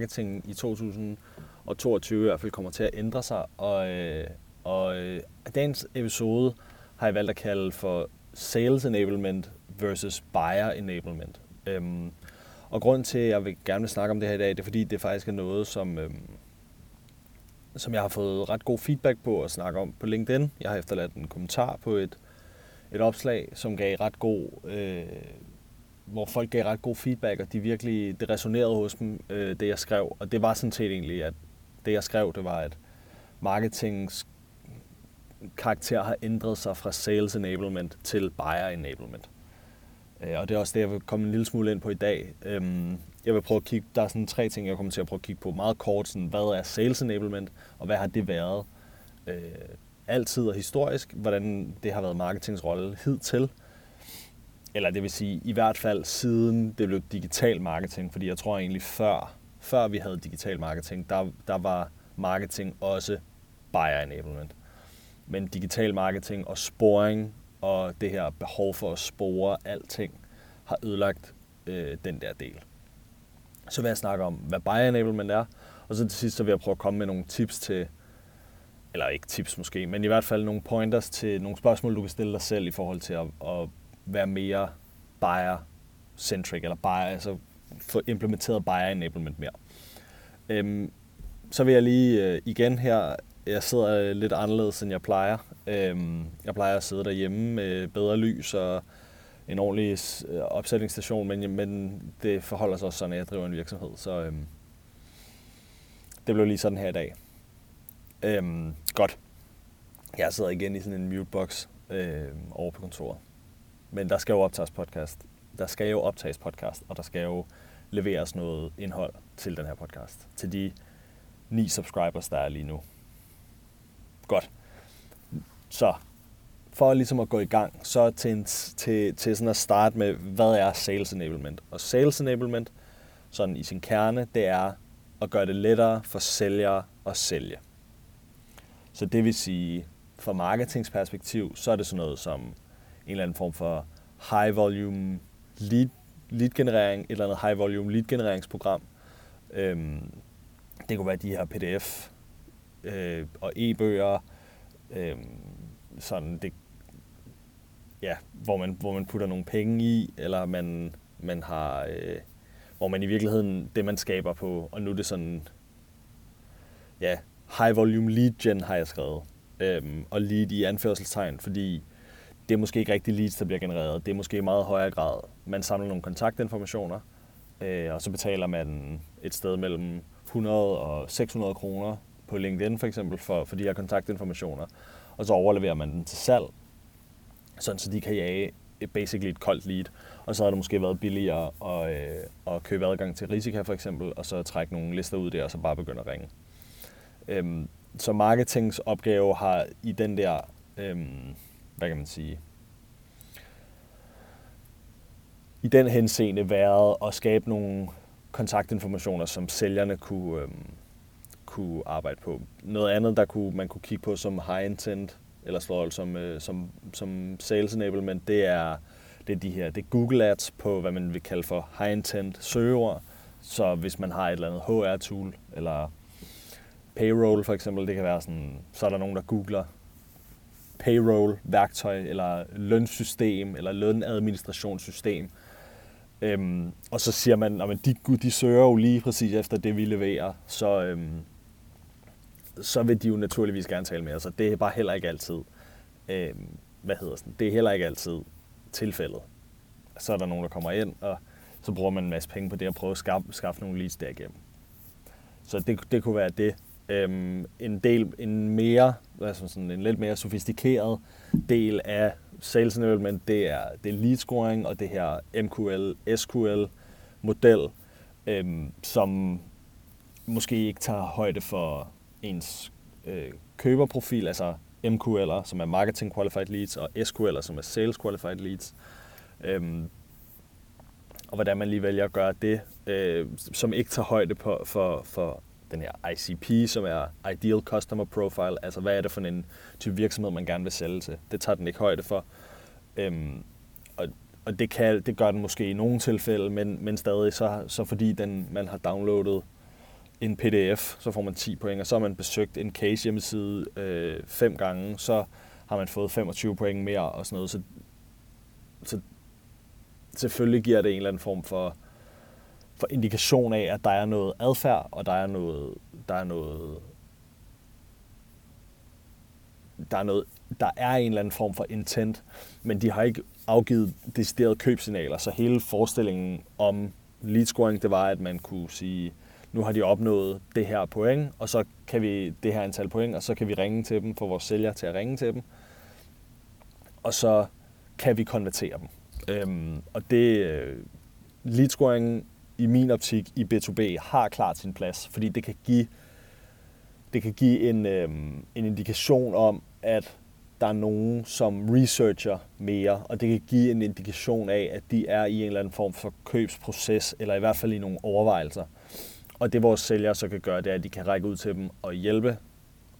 marketing i 2022 i hvert fald kommer til at ændre sig. Og, øh, og øh, dagens episode har jeg valgt at kalde for Sales Enablement versus Buyer Enablement. Øhm, og grunden til, at jeg vil gerne vil snakke om det her i dag, det er fordi, det faktisk er noget, som, øhm, som jeg har fået ret god feedback på at snakke om på LinkedIn. Jeg har efterladt en kommentar på et, et opslag, som gav ret god, øh, hvor folk gav ret god feedback, og de virkelig, det resonerede hos dem, øh, det jeg skrev. Og det var sådan set egentlig, at det jeg skrev, det var, at marketings karakter har ændret sig fra sales enablement til buyer enablement. Øh, og det er også det, jeg vil komme en lille smule ind på i dag. Øhm, jeg vil prøve at kigge, der er sådan tre ting, jeg kommer til at prøve at kigge på meget kort. Sådan, hvad er sales enablement, og hvad har det været øh, altid og historisk? Hvordan det har været marketings rolle hidtil? Eller det vil sige, i hvert fald siden det blev digital marketing, fordi jeg tror egentlig før, før vi havde digital marketing, der, der var marketing også buyer enablement. Men digital marketing og sporing og det her behov for at spore alting har ødelagt øh, den der del. Så vil jeg snakke om, hvad buyer enablement er, og så til sidst så vil jeg prøve at komme med nogle tips til, eller ikke tips måske, men i hvert fald nogle pointers til nogle spørgsmål, du kan stille dig selv i forhold til at, at være mere buyer-centric, eller buyer, altså få implementeret buyer enablement mere. Øhm, så vil jeg lige øh, igen her, jeg sidder lidt anderledes, end jeg plejer. Øhm, jeg plejer at sidde derhjemme med bedre lys og en ordentlig øh, opsætningsstation, men, men det forholder sig også sådan, at jeg driver en virksomhed. Så øhm, det blev lige sådan her i dag. Øhm, godt. Jeg sidder igen i sådan en mutebox øh, over på kontoret. Men der skal jo optages podcast. Der skal jo optages podcast, og der skal jo leveres noget indhold til den her podcast. Til de ni subscribers, der er lige nu. Godt. Så for ligesom at gå i gang, så til, en, til, til sådan at starte med, hvad er sales enablement? Og sales enablement, sådan i sin kerne, det er at gøre det lettere for sælgere at sælge. Så det vil sige, fra marketingsperspektiv, så er det sådan noget som en eller anden form for high volume lead, lead generering, et eller andet high volume lead genereringsprogram. Øhm, det kunne være de her pdf øh, og e-bøger, øh, sådan det, ja, hvor man, hvor man putter nogle penge i, eller man, man har, øh, hvor man i virkeligheden, det man skaber på, og nu er det sådan, ja, high volume lead gen har jeg skrevet, øhm, og lead i anførselstegn, fordi det er måske ikke rigtig leads, der bliver genereret. Det er måske i meget højere grad, man samler nogle kontaktinformationer, øh, og så betaler man et sted mellem 100 og 600 kroner på LinkedIn for eksempel for, for de her kontaktinformationer, og så overleverer man den til salg, sådan så de kan jage basically et koldt lead. Og så har det måske været billigere at, øh, at købe adgang til Risika for eksempel, og så trække nogle lister ud der, og så bare begynde at ringe. Øhm, så marketingsopgave har i den der, øhm, hvad kan man sige, i den henseende været at skabe nogle kontaktinformationer, som sælgerne kunne, øhm, kunne arbejde på. Noget andet, der kunne, man kunne kigge på som high intent, eller slår som, øh, som, som sales enablement, det er, det er de her, det er Google Ads på, hvad man vil kalde for high intent søgeord. Så hvis man har et eller andet HR-tool, eller payroll for eksempel, det kan være sådan, så er der nogen, der googler payroll-værktøj, eller lønsystem, eller lønadministrationssystem. Øhm, og så siger man, at de, de søger jo lige præcis efter det, vi leverer. Så, øhm, så vil de jo naturligvis gerne tale med os, og det er bare heller ikke altid, øhm, hvad hedder sådan, det er heller ikke altid tilfældet. Så er der nogen, der kommer ind, og så bruger man en masse penge på det, og prøver at skaffe, skaffe nogle leads derigennem. Så det, det kunne være det. Øhm, en del, en mere, altså sådan en lidt mere sofistikeret del af sales enablement, det er, det er lead scoring og det her MQL, SQL model, øhm, som måske ikke tager højde for ens øh, køberprofil, altså MQL'er, som er Marketing Qualified Leads, og SQL'er, som er Sales Qualified Leads. Øhm, og hvordan man lige vælger at gøre det, øh, som ikke tager højde på, for, for den her ICP, som er Ideal Customer Profile, altså hvad er det for en type virksomhed, man gerne vil sælge til. Det tager den ikke højde for. Øhm, og og det, kan, det gør den måske i nogle tilfælde, men, men stadig så, så fordi den, man har downloadet en pdf, så får man 10 point, og så har man besøgt en case hjemmeside øh, fem gange, så har man fået 25 point mere og sådan noget. Så, så selvfølgelig giver det en eller anden form for, for indikation af, at der er noget adfærd, og der er noget, der er noget, der er noget, der er en eller anden form for intent, men de har ikke afgivet deciderede købsignaler, så hele forestillingen om lead scoring, det var, at man kunne sige, nu har de opnået det her point, og så kan vi det her antal point, og så kan vi ringe til dem, få vores sælger til at ringe til dem, og så kan vi konvertere dem. Øhm, og det øh, lead scoring i min optik i B2B har klart sin plads, fordi det kan give det kan give en, øh, en indikation om, at der er nogen, som researcher mere, og det kan give en indikation af, at de er i en eller anden form for købsproces, eller i hvert fald i nogle overvejelser. Og det vores sælgere så kan gøre, det er, at de kan række ud til dem og hjælpe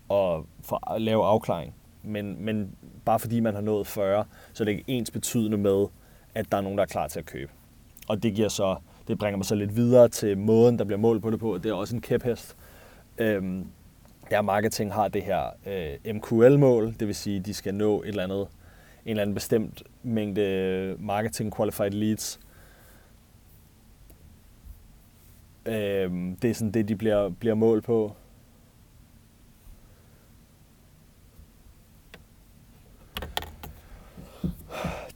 og for at lave afklaring. Men, men bare fordi man har nået 40, så er det ikke ens betydende med, at der er nogen, der er klar til at købe. Og det giver så, det bringer mig så lidt videre til måden, der bliver målt på det på. Det er også en kæphest. Øhm, der marketing har det her øh, MQL-mål, det vil sige, at de skal nå et eller andet, en eller anden bestemt mængde marketing qualified leads. Øhm, det er sådan det, de bliver, bliver målt på.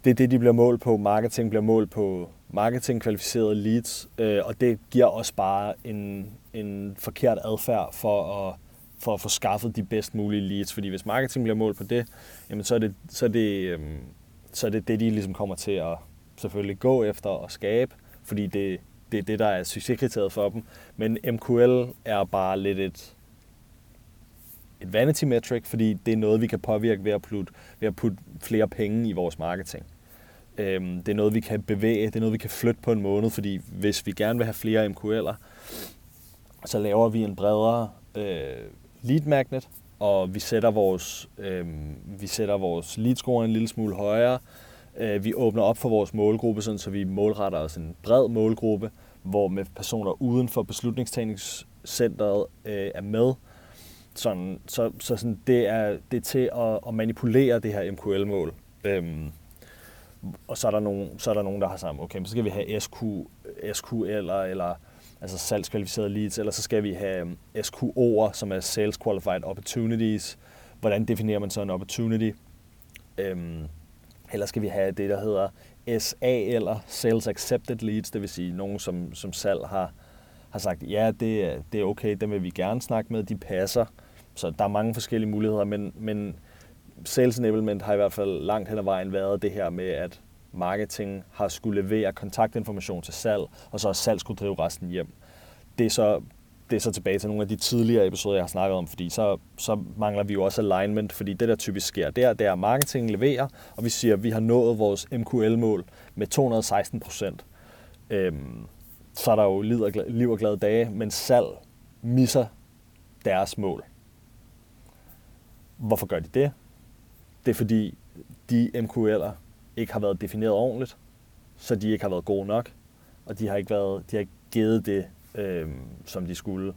det er det, de bliver målt på. Marketing bliver målt på marketing-kvalificerede leads, øh, og det giver også bare en, en forkert adfærd for at, for at få skaffet de bedst mulige leads. Fordi hvis marketing bliver målt på det, jamen så er det, så er det, øh, så er det, det, de ligesom kommer til at selvfølgelig gå efter og skabe, fordi det, det er det, der er succeskriteriet for dem. Men MQL er bare lidt et, et vanity metric, fordi det er noget, vi kan påvirke ved at putte, ved at putte flere penge i vores marketing. Øhm, det er noget, vi kan bevæge, det er noget, vi kan flytte på en måned, fordi hvis vi gerne vil have flere MQL'er, så laver vi en bredere øh, lead magnet, og vi sætter vores, øh, vi sætter vores lead score en lille smule højere. Øh, vi åbner op for vores målgruppe, sådan, så vi målretter os en bred målgruppe, hvor med personer uden for beslutningstagningscenteret øh, er med. Sådan, så så sådan, det, er, det er til at, at manipulere det her MQL-mål. Øhm, og så er der nogen, så er der nogen der har sagt, okay, så skal vi have SQ, SQ eller, eller altså salgskvalificerede leads, eller så skal vi have um, SQO'er, som er Sales Qualified Opportunities. Hvordan definerer man så en opportunity? Øhm, eller skal vi have det, der hedder SA, eller Sales Accepted Leads, det vil sige nogen, som, som salg har, har sagt, ja, det, det er okay, dem vil vi gerne snakke med, de passer. Så der er mange forskellige muligheder, men, men sales enablement har i hvert fald langt hen ad vejen været det her med, at marketing har skulle levere kontaktinformation til salg, og så har salg skulle drive resten hjem. Det er så, det er så tilbage til nogle af de tidligere episoder, jeg har snakket om, fordi så, så mangler vi jo også alignment, fordi det, der typisk sker der, det er, at marketing leverer, og vi siger, at vi har nået vores MQL-mål med 216 procent. Øhm, så er der jo liv og, glade, liv og glade dage, men salg misser deres mål. Hvorfor gør de det? Det er fordi, de MQL'er ikke har været defineret ordentligt, så de ikke har været gode nok, og de har ikke, været, de har ikke givet det, øh, som de skulle.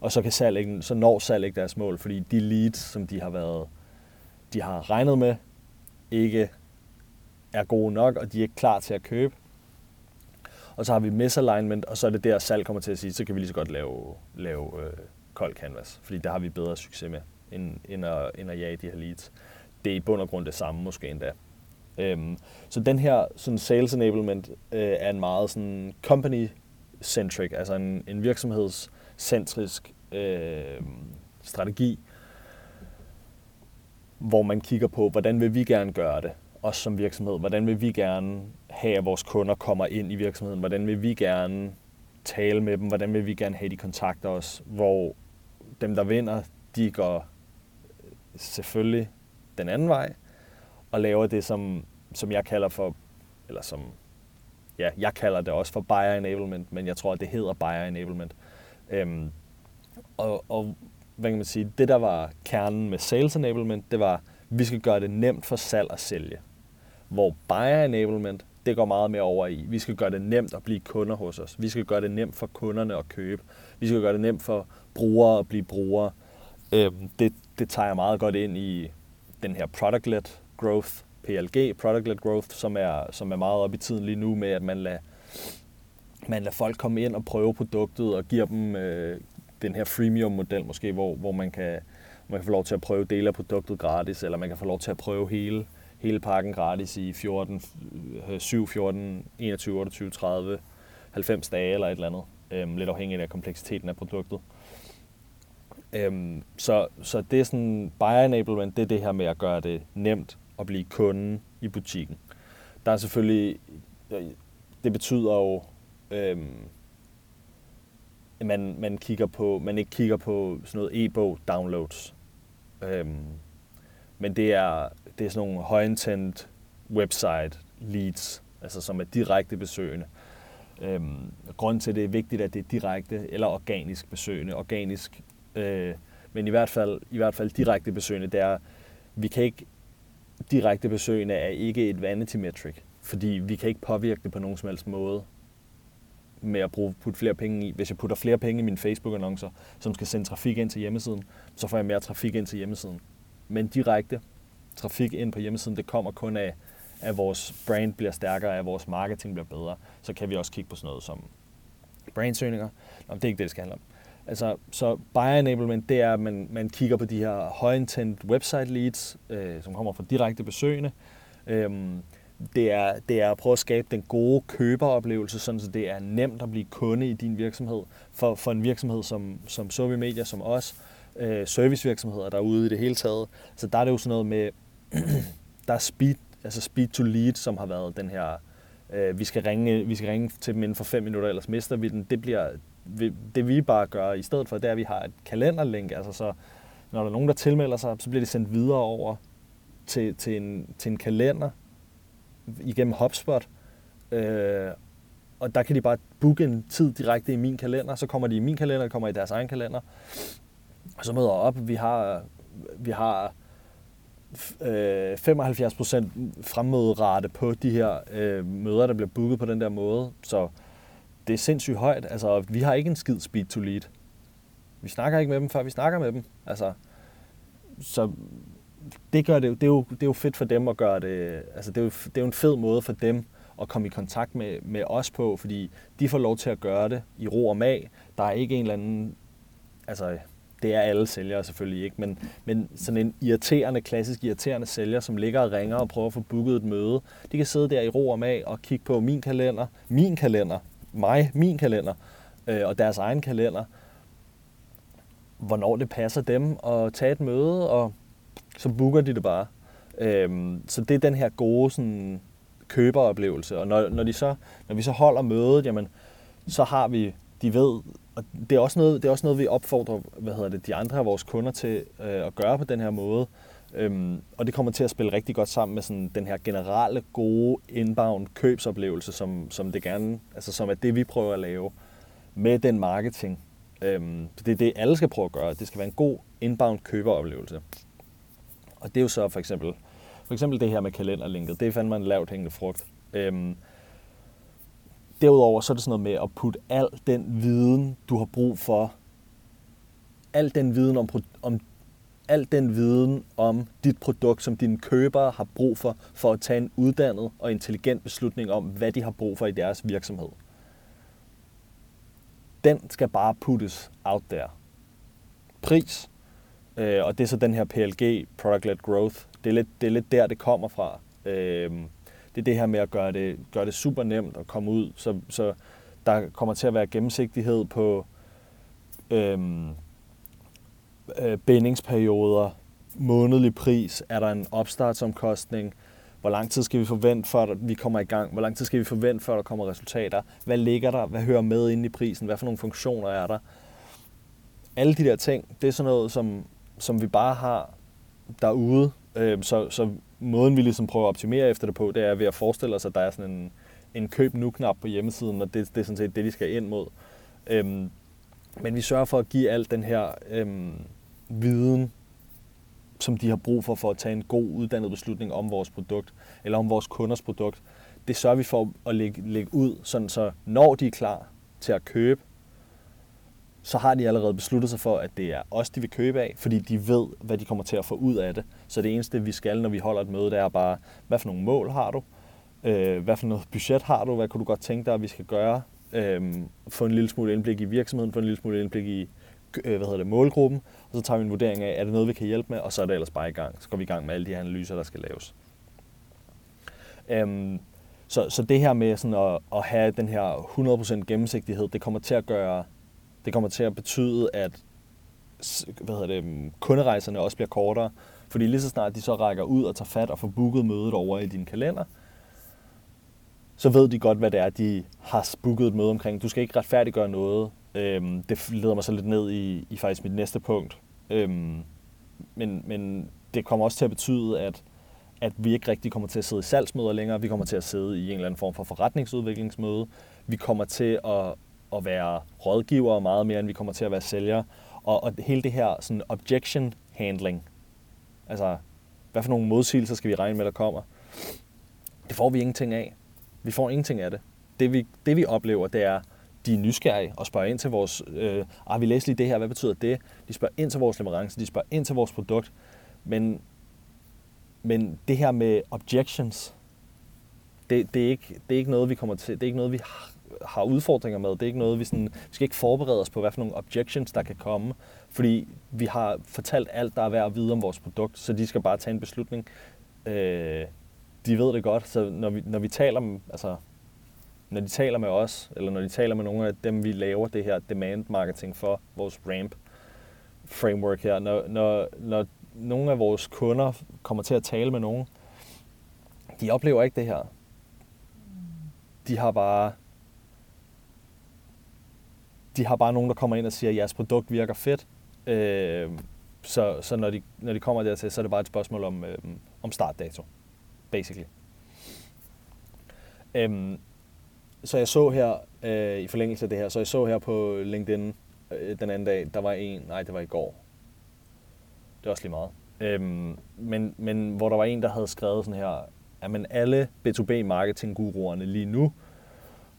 Og så, kan salg ikke, så når salg ikke deres mål, fordi de leads, som de har været, de har regnet med, ikke er gode nok, og de er ikke klar til at købe. Og så har vi misalignment, og så er det der, salg kommer til at sige, så kan vi lige så godt lave, lave øh, kold canvas, fordi der har vi bedre succes med, end, end, at, end at jage de her leads det er i bund og grund det samme måske endda. Øhm, så den her sådan sales enablement øh, er en meget sådan company-centric, altså en, en virksomhedscentrisk øh, strategi, hvor man kigger på, hvordan vil vi gerne gøre det, os som virksomhed. Hvordan vil vi gerne have, at vores kunder kommer ind i virksomheden? Hvordan vil vi gerne tale med dem? Hvordan vil vi gerne have, at de kontakter os? Hvor dem, der vinder, de går øh, selvfølgelig den anden vej, og laver det, som, som jeg kalder for, eller som, ja, jeg kalder det også for buyer enablement, men jeg tror, at det hedder buyer enablement. Øhm, og, og hvad kan man sige, det der var kernen med sales enablement, det var, vi skal gøre det nemt for salg at sælge. Hvor buyer enablement, det går meget mere over i, vi skal gøre det nemt at blive kunder hos os. Vi skal gøre det nemt for kunderne at købe. Vi skal gøre det nemt for brugere at blive brugere. Øhm, det, det tager jeg meget godt ind i den her product-led growth, PLG, product-led growth, som er, som er meget op i tiden lige nu med, at man lader, man lader folk komme ind og prøve produktet og giver dem øh, den her freemium-model måske, hvor, hvor man kan, man kan få lov til at prøve dele af produktet gratis, eller man kan få lov til at prøve hele, hele pakken gratis i 14, 7, 14, 21, 28, 30, 90 dage eller et eller andet. Øhm, lidt afhængigt af kompleksiteten af produktet. Øhm, så, så det er sådan, buyer enablement, det er det her med at gøre det nemt at blive kunde i butikken. Der er selvfølgelig, øh, det betyder jo, øhm, man, man, kigger på, man ikke kigger på sådan noget e-bog downloads. Øhm, men det er, det er sådan nogle højintent website leads, altså som er direkte besøgende. Øhm, grunden til, at det er vigtigt, at det er direkte eller organisk besøgende. Organisk, øh, men i hvert, fald, i hvert fald direkte besøgende, det er, vi kan ikke, direkte besøgende er ikke et vanity metric, fordi vi kan ikke påvirke det på nogen som helst måde med at bruge, putte flere penge i. Hvis jeg putter flere penge i mine Facebook-annoncer, som skal sende trafik ind til hjemmesiden, så får jeg mere trafik ind til hjemmesiden. Men direkte trafik ind på hjemmesiden, det kommer kun af, at vores brand bliver stærkere, at vores marketing bliver bedre. Så kan vi også kigge på sådan noget som brandsøgninger. Nå, det er ikke det, det skal handle om. Altså, så buyer enablement, det er, at man, man kigger på de her højintent website leads, øh, som kommer fra direkte besøgende. Øhm, det er, det er at prøve at skabe den gode køberoplevelse, sådan så det er nemt at blive kunde i din virksomhed. For, for en virksomhed som, som Sobi Media, som os, øh, servicevirksomheder derude i det hele taget. Så der er det jo sådan noget med, der er speed, altså speed to lead, som har været den her, øh, vi, skal ringe, vi skal ringe til dem inden for fem minutter, ellers mister vi den. Det bliver, det vi bare gør i stedet for, det er, at vi har et kalenderlink, altså så når der er nogen, der tilmelder sig, så bliver de sendt videre over til, til, en, til en kalender, igennem HubSpot. Øh, og der kan de bare booke en tid direkte i min kalender, så kommer de i min kalender, kommer i deres egen kalender, og så møder jeg op. Vi har, vi har øh, 75% fremmøderate på de her øh, møder, der bliver booket på den der måde. Så det er sindssygt højt. Altså, vi har ikke en skid speed to lead. Vi snakker ikke med dem, før vi snakker med dem. Altså, så det gør det, det, er jo, det er jo fedt for dem at gøre det, altså det er, jo, det er jo en fed måde for dem at komme i kontakt med, med os på, fordi de får lov til at gøre det i ro og mag. Der er ikke en eller anden, altså det er alle sælgere selvfølgelig ikke, men, men sådan en irriterende, klassisk irriterende sælger, som ligger og ringer og prøver at få booket et møde, de kan sidde der i ro og mag og kigge på min kalender, min kalender, mig, min kalender, øh, og deres egen kalender, hvornår det passer dem at tage et møde, og så booker de det bare. Øh, så det er den her gode sådan, køberoplevelse. Og når, når, de så, når vi så holder mødet, jamen, så har vi, de ved, og det er også noget, det er også noget vi opfordrer hvad hedder det, de andre af vores kunder til øh, at gøre på den her måde. Øhm, og det kommer til at spille rigtig godt sammen med sådan den her generelle gode inbound købsoplevelse, som, som det gerne, altså som er det vi prøver at lave med den marketing. Øhm, det er det alle skal prøve at gøre. Det skal være en god inbound køberoplevelse. Og det er jo så for eksempel, for eksempel det her med kalenderlinket. Det er fandme en lavt hængende frugt. Øhm, derudover så er det sådan noget med at putte al den viden, du har brug for, al den viden om, om al den viden om dit produkt, som dine købere har brug for, for at tage en uddannet og intelligent beslutning om, hvad de har brug for i deres virksomhed. Den skal bare puttes out there. Pris, Øh, og det er så den her PLG, Product-Led Growth. Det er lidt, det er lidt der, det kommer fra. Øh, det er det her med at gøre det, gøre det super nemt at komme ud, så, så der kommer til at være gennemsigtighed på øh, øh, bindingsperioder, månedlig pris, er der en opstartsomkostning, hvor lang tid skal vi forvente, før vi kommer i gang, hvor lang tid skal vi forvente, før der kommer resultater, hvad ligger der, hvad hører med ind i prisen, hvad for nogle funktioner er der. Alle de der ting, det er sådan noget, som, som vi bare har derude. Øh, så, så måden, vi ligesom prøver at optimere efter det på, det er ved at forestille os, at der er sådan en, en køb nu-knap på hjemmesiden, og det, det er sådan set det, de skal ind mod. Øhm, men vi sørger for at give alt den her øhm, viden, som de har brug for, for at tage en god uddannet beslutning om vores produkt, eller om vores kunders produkt. det sørger vi for at lægge, lægge ud, sådan så når de er klar til at købe, så har de allerede besluttet sig for, at det er os, de vil købe af, fordi de ved, hvad de kommer til at få ud af det. Så det eneste, vi skal, når vi holder et møde, det er bare, hvad for nogle mål har du? Øh, hvad for noget budget har du? Hvad kunne du godt tænke dig, at vi skal gøre? Øh, få en lille smule indblik i virksomheden, få en lille smule indblik i Øh, hvad hedder det, målgruppen, og så tager vi en vurdering af, er det noget, vi kan hjælpe med, og så er det ellers bare i gang. Så går vi i gang med alle de her analyser, der skal laves. Øhm, så, så det her med sådan at, at have den her 100% gennemsigtighed, det kommer til at gøre, det kommer til at betyde, at hvad hedder det, øhm, kunderejserne også bliver kortere, fordi lige så snart de så rækker ud og tager fat og får booket mødet over i din kalender, så ved de godt, hvad det er, de har booket et møde omkring. Du skal ikke retfærdiggøre noget. Øhm, det leder mig så lidt ned i, i faktisk mit næste punkt. Øhm, men, men det kommer også til at betyde, at, at vi ikke rigtig kommer til at sidde i salgsmøder længere. Vi kommer til at sidde i en eller anden form for forretningsudviklingsmøde. Vi kommer til at, at være rådgivere meget mere, end vi kommer til at være sælgere. Og, og hele det her sådan objection handling, altså hvad for nogle modsigelser skal vi regne med, der kommer, det får vi ingenting af. Vi får ingenting af det. Det vi, det vi oplever, det er, de er nysgerrige og spørger ind til vores, øh, ah, vi læser lige det her, hvad betyder det? De spørger ind til vores leverance, de spørger ind til vores produkt, men, men det her med objections, det, det, er ikke, det er ikke noget, vi kommer til, det er ikke noget, vi har udfordringer med. Det er ikke noget, vi, sådan, vi skal ikke forberede os på, hvad for nogle objections, der kan komme, fordi vi har fortalt alt, der er værd at vide om vores produkt, så de skal bare tage en beslutning. Øh, de ved det godt, så når vi, når vi taler om, altså, når de taler med os, eller når de taler med nogle af dem, vi laver det her demand marketing for, vores ramp framework her, når, når, når nogle af vores kunder kommer til at tale med nogen, de oplever ikke det her. De har bare de har bare nogen, der kommer ind og siger, at jeres produkt virker fedt. Øh, så så når, de, når de kommer dertil, så er det bare et spørgsmål om, øh, om startdato, basically. Øh, så jeg så her, øh, i forlængelse af det her, så jeg så her på LinkedIn øh, den anden dag, der var en, nej, det var i går. Det var også lige meget. Øhm, men, men hvor der var en, der havde skrevet sådan her, at men alle B2B-marketing-guruerne lige nu,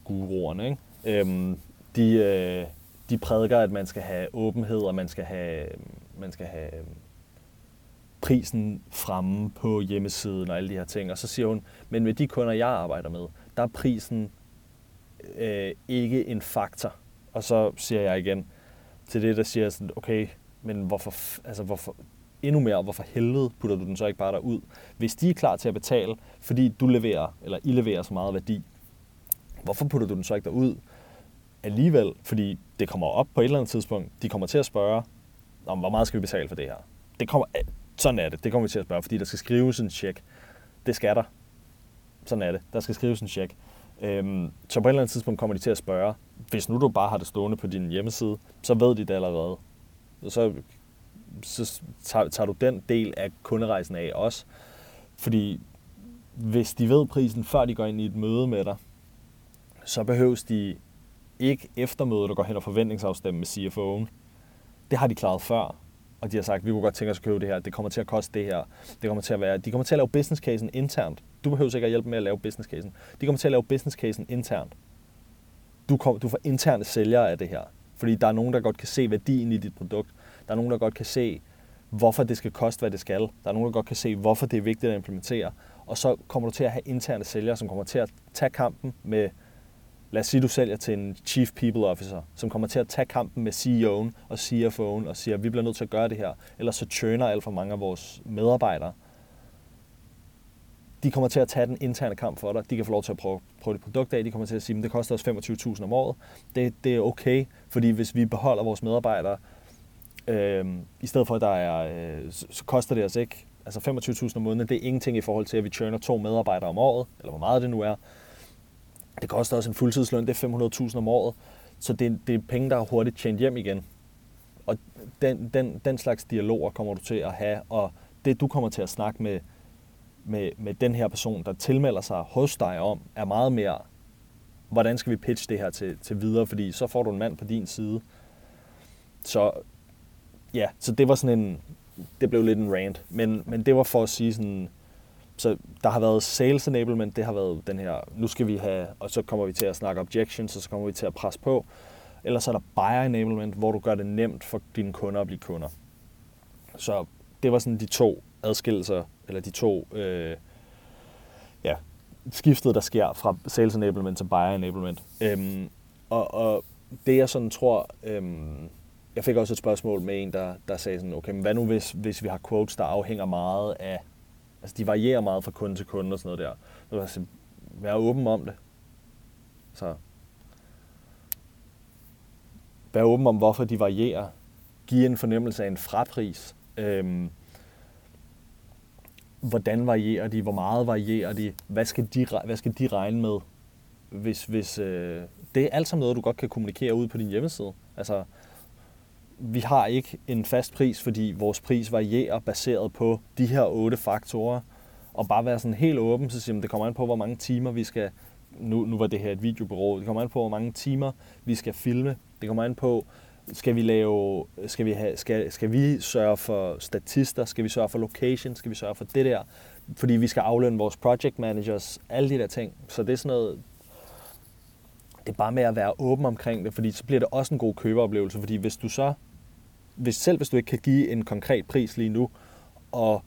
guruerne, ikke? Øhm, de, øh, de prædiker, at man skal have åbenhed, og man skal have, man skal have øhm, prisen fremme på hjemmesiden og alle de her ting. Og så siger hun, men med de kunder, jeg arbejder med, der er prisen øh, ikke en faktor. Og så siger jeg igen til det, der siger sådan, okay, men hvorfor, altså hvorfor, endnu mere, hvorfor helvede putter du den så ikke bare derud? Hvis de er klar til at betale, fordi du leverer, eller I leverer så meget værdi, hvorfor putter du den så ikke derud? Alligevel, fordi det kommer op på et eller andet tidspunkt, de kommer til at spørge, om hvor meget skal vi betale for det her? Det kommer, sådan er det, det kommer vi til at spørge, fordi der skal skrives en check. Det skal der. Sådan er det. Der skal skrives en check. Øhm, så på et eller andet tidspunkt kommer de til at spørge, hvis nu du bare har det stående på din hjemmeside, så ved de det allerede. Så, så tager, tager du den del af kunderejsen af også. Fordi hvis de ved prisen, før de går ind i et møde med dig, så behøves de ikke efter mødet at gå hen og forventningsafstemme med CFO'en. Det har de klaret før, og de har sagt, vi kunne godt tænke os at købe det her, det kommer til at koste det her, det kommer til at være, de kommer til at lave business casen internt. Du behøver ikke at hjælpe med at lave business casen. De kommer til at lave business casen internt. Du, kom, du får interne sælgere af det her, fordi der er nogen, der godt kan se værdien i dit produkt. Der er nogen, der godt kan se, hvorfor det skal koste, hvad det skal. Der er nogen, der godt kan se, hvorfor det er vigtigt at implementere. Og så kommer du til at have interne sælgere, som kommer til at tage kampen med lad os sige, du sælger til en chief people officer, som kommer til at tage kampen med CEO'en og CFO'en og siger, at vi bliver nødt til at gøre det her, ellers så churner alt for mange af vores medarbejdere. De kommer til at tage den interne kamp for dig. De kan få lov til at prøve, prøve dit produkt af. De kommer til at sige, at det koster os 25.000 om året. Det, det er okay, fordi hvis vi beholder vores medarbejdere, øh, i stedet for at der er, øh, så koster det os ikke altså 25.000 om måneden, det er ingenting i forhold til, at vi churner to medarbejdere om året, eller hvor meget det nu er. Det koster også en fuldtidsløn, det er 500.000 om året. Så det, det er penge, der er hurtigt tjent hjem igen. Og den, den, den slags dialoger kommer du til at have, og det du kommer til at snakke med, med, med den her person, der tilmelder sig hos dig om, er meget mere, hvordan skal vi pitche det her til, til videre, fordi så får du en mand på din side. Så ja, så det var sådan en, det blev lidt en rant, men, men det var for at sige sådan, så der har været sales enablement, det har været den her, nu skal vi have, og så kommer vi til at snakke objections, og så kommer vi til at presse på. Ellers så er der buyer enablement, hvor du gør det nemt for dine kunder at blive kunder. Så det var sådan de to adskillelser, eller de to øh, ja, skiftet, der sker fra sales enablement til buyer enablement. Øhm, og, og det jeg sådan tror, øhm, jeg fik også et spørgsmål med en, der, der sagde sådan, okay, men hvad nu hvis, hvis vi har quotes, der afhænger meget af, altså de varierer meget fra kunde til kunde og sådan noget der. Så vil altså, vær åben om det. Så vær åben om, hvorfor de varierer. Giv en fornemmelse af en frapris. Øhm, hvordan varierer de? Hvor meget varierer de? Hvad skal de, hvad skal de regne med? Hvis, hvis, øh, det er alt sammen noget, du godt kan kommunikere ud på din hjemmeside. Altså, vi har ikke en fast pris, fordi vores pris varierer baseret på de her otte faktorer. Og bare være sådan helt åben, så siger man, det kommer an på, hvor mange timer vi skal... Nu, nu var det her et videobureau. Det kommer an på, hvor mange timer vi skal filme. Det kommer an på, skal vi lave, skal vi, have, skal, skal vi sørge for statister, skal vi sørge for location, skal vi sørge for det der, fordi vi skal aflønne vores project managers, alle de der ting. Så det er sådan noget, det er bare med at være åben omkring det, fordi så bliver det også en god købeoplevelse, fordi hvis du så, hvis, selv hvis du ikke kan give en konkret pris lige nu, og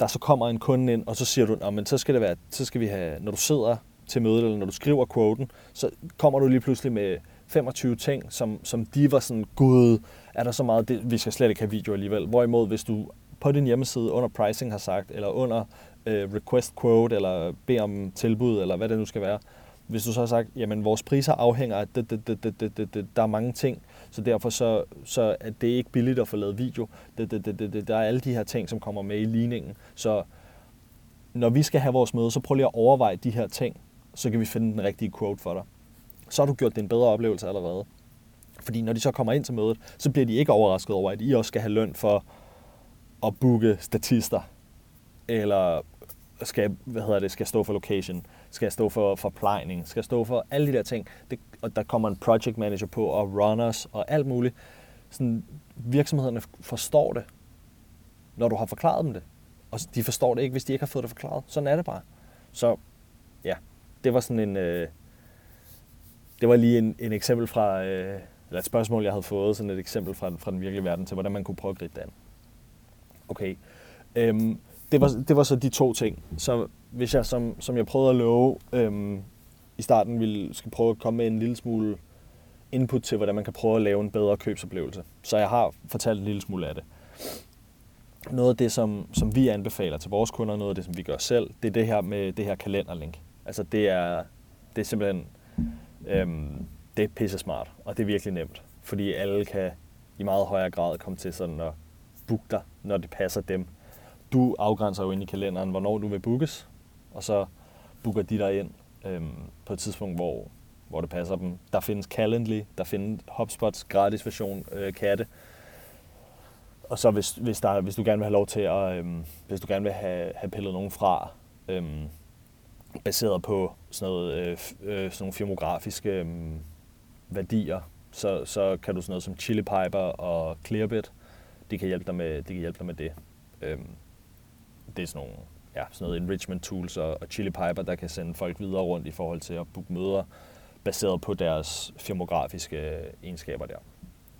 der så kommer en kunde ind, og så siger du, men så skal det være, så skal vi have, når du sidder til mødet, eller når du skriver quoten, så kommer du lige pludselig med 25 ting, som, som de var sådan, gud, er der så meget, det, vi skal slet ikke have video alligevel. Hvorimod, hvis du på din hjemmeside under pricing har sagt, eller under øh, request quote, eller bed om tilbud, eller hvad det nu skal være, hvis du så har sagt, jamen vores priser afhænger af, det, det, det, det, det, det, der er mange ting, så derfor så, så er det ikke billigt at få lavet video. Det, det, det, det, det, der er alle de her ting, som kommer med i ligningen. Så når vi skal have vores møde, så prøv lige at overveje de her ting, så kan vi finde den rigtige quote for dig så har du gjort det en bedre oplevelse allerede. Fordi når de så kommer ind til mødet, så bliver de ikke overrasket over, at I også skal have løn for at booke statister, eller skal, hvad hedder det, skal stå for location, skal stå for forplejning, skal stå for alle de der ting. Det, og der kommer en project manager på, og runners, og alt muligt. Sådan, virksomhederne forstår det, når du har forklaret dem det. Og de forstår det ikke, hvis de ikke har fået det forklaret. Sådan er det bare. Så ja, det var sådan en, øh, det var lige en, en eksempel fra, øh, eller et spørgsmål, jeg havde fået, sådan et eksempel fra, fra den virkelige verden til, hvordan man kunne prøve at gribe det an. Okay. Øhm, det, var, det var så de to ting. Så hvis jeg, som, som jeg prøvede at love øhm, i starten, ville, skal prøve at komme med en lille smule input til, hvordan man kan prøve at lave en bedre købsoplevelse. Så jeg har fortalt en lille smule af det. Noget af det, som, som vi anbefaler til vores kunder, noget af det, som vi gør selv, det er det her med det her kalenderlink. Altså det er, det er simpelthen Øhm, det er pisse smart, og det er virkelig nemt, fordi alle kan i meget højere grad komme til sådan at booke dig, når det passer dem. Du afgrænser jo ind i kalenderen, hvornår du vil bookes, og så booker de dig ind øhm, på et tidspunkt, hvor, hvor det passer dem. Der findes Calendly, der findes HubSpots gratis version, øh, katte. Og så hvis, hvis, der, hvis du gerne vil have lov til at, øhm, hvis du gerne vil have, have pillet nogen fra, øhm, baseret på sådan, noget, øh, øh, sådan nogle filmografiske øh, værdier, så, så kan du sådan noget som Chili Piper og Clearbit, de kan hjælpe dig med, de kan hjælpe dig med det. Øhm, det er sådan nogle ja, sådan noget enrichment tools og, og Chili Piper, der kan sende folk videre rundt i forhold til at booke møder, baseret på deres filmografiske egenskaber der.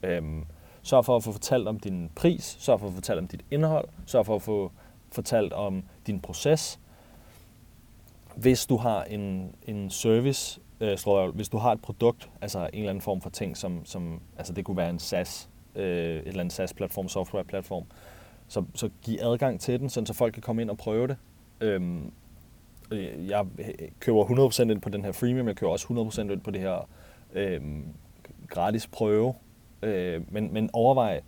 Øhm, sørg for at få fortalt om din pris, sørg for at få fortalt om dit indhold, sørg for at få fortalt om din proces, hvis du har en, en service, øh, jeg, hvis du har et produkt, altså en eller anden form for ting, som, som altså det kunne være en SaaS, øh, et eller andet SaaS-platform, software-platform, så, så give adgang til den, så folk kan komme ind og prøve det. Øhm, øh, jeg køber 100% ind på den her freemium, jeg køber også 100% ind på det her øhm, gratis prøve. Øh, men, men overvej,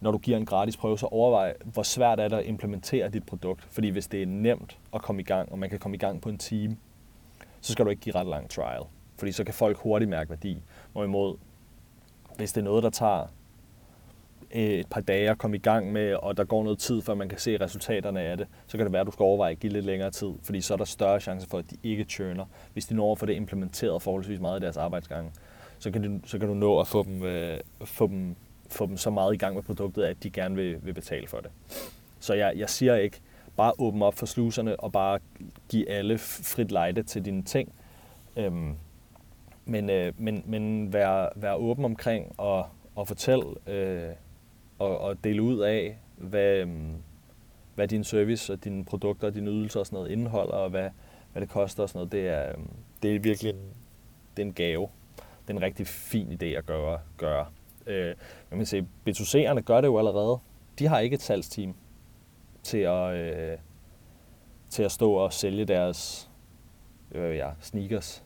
når du giver en gratis prøve, så overvej, hvor svært er det at implementere dit produkt. Fordi hvis det er nemt at komme i gang, og man kan komme i gang på en time, så skal du ikke give ret lang trial. Fordi så kan folk hurtigt mærke værdi. Hvorimod, hvis det er noget, der tager Øh, et par dage at komme i gang med, og der går noget tid, før man kan se resultaterne af det, så kan det være, at du skal overveje at give lidt længere tid, fordi så er der større chance for, at de ikke churner. Hvis de når at få det implementeret forholdsvis meget i deres arbejdsgange, så kan du, så kan du nå at få dem, øh, få dem få dem så meget i gang med produktet, at de gerne vil, vil betale for det. Så jeg, jeg siger ikke, bare åbne op for sluserne og bare give alle frit lejde til dine ting. Øhm, men, øh, men, men vær, vær åben omkring og, og fortæl, øh, og, at dele ud af, hvad, øhm, hvad din service og dine produkter og dine ydelser og sådan noget indeholder, og hvad, hvad det koster og sådan noget, det er, øhm, det er virkelig en, det er en gave. Det er en rigtig fin idé at gøre. gøre. Øh, man kan se, B2C'erne gør det jo allerede. De har ikke et salgsteam til at, øh, til at stå og sælge deres øh, ja, sneakers.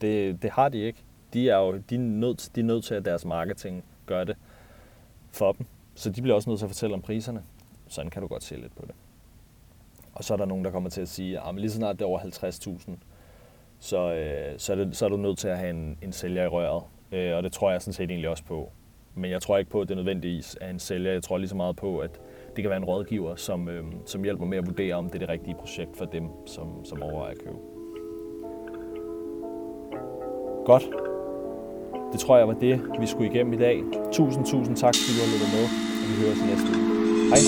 Det, det har de ikke. De er jo de er nødt, de er nødt til, at deres marketing gør det for dem. Så de bliver også nødt til at fortælle om priserne. Sådan kan du godt se lidt på det. Og så er der nogen, der kommer til at sige, ah, at lige snart det er over 50.000, så, øh, så, er det, så er du nødt til at have en, en sælger i røret. Øh, og det tror jeg sådan set egentlig også på. Men jeg tror ikke på, at det nødvendigvis er en sælger. Jeg tror lige så meget på, at det kan være en rådgiver, som, øh, som hjælper med at vurdere, om det er det rigtige projekt for dem, som, som overvejer at købe. Godt. Det tror jeg var det, vi skulle igennem i dag. Tusind, tusind tak, fordi du har lyttet med, og vi høres i næste uge. Hej.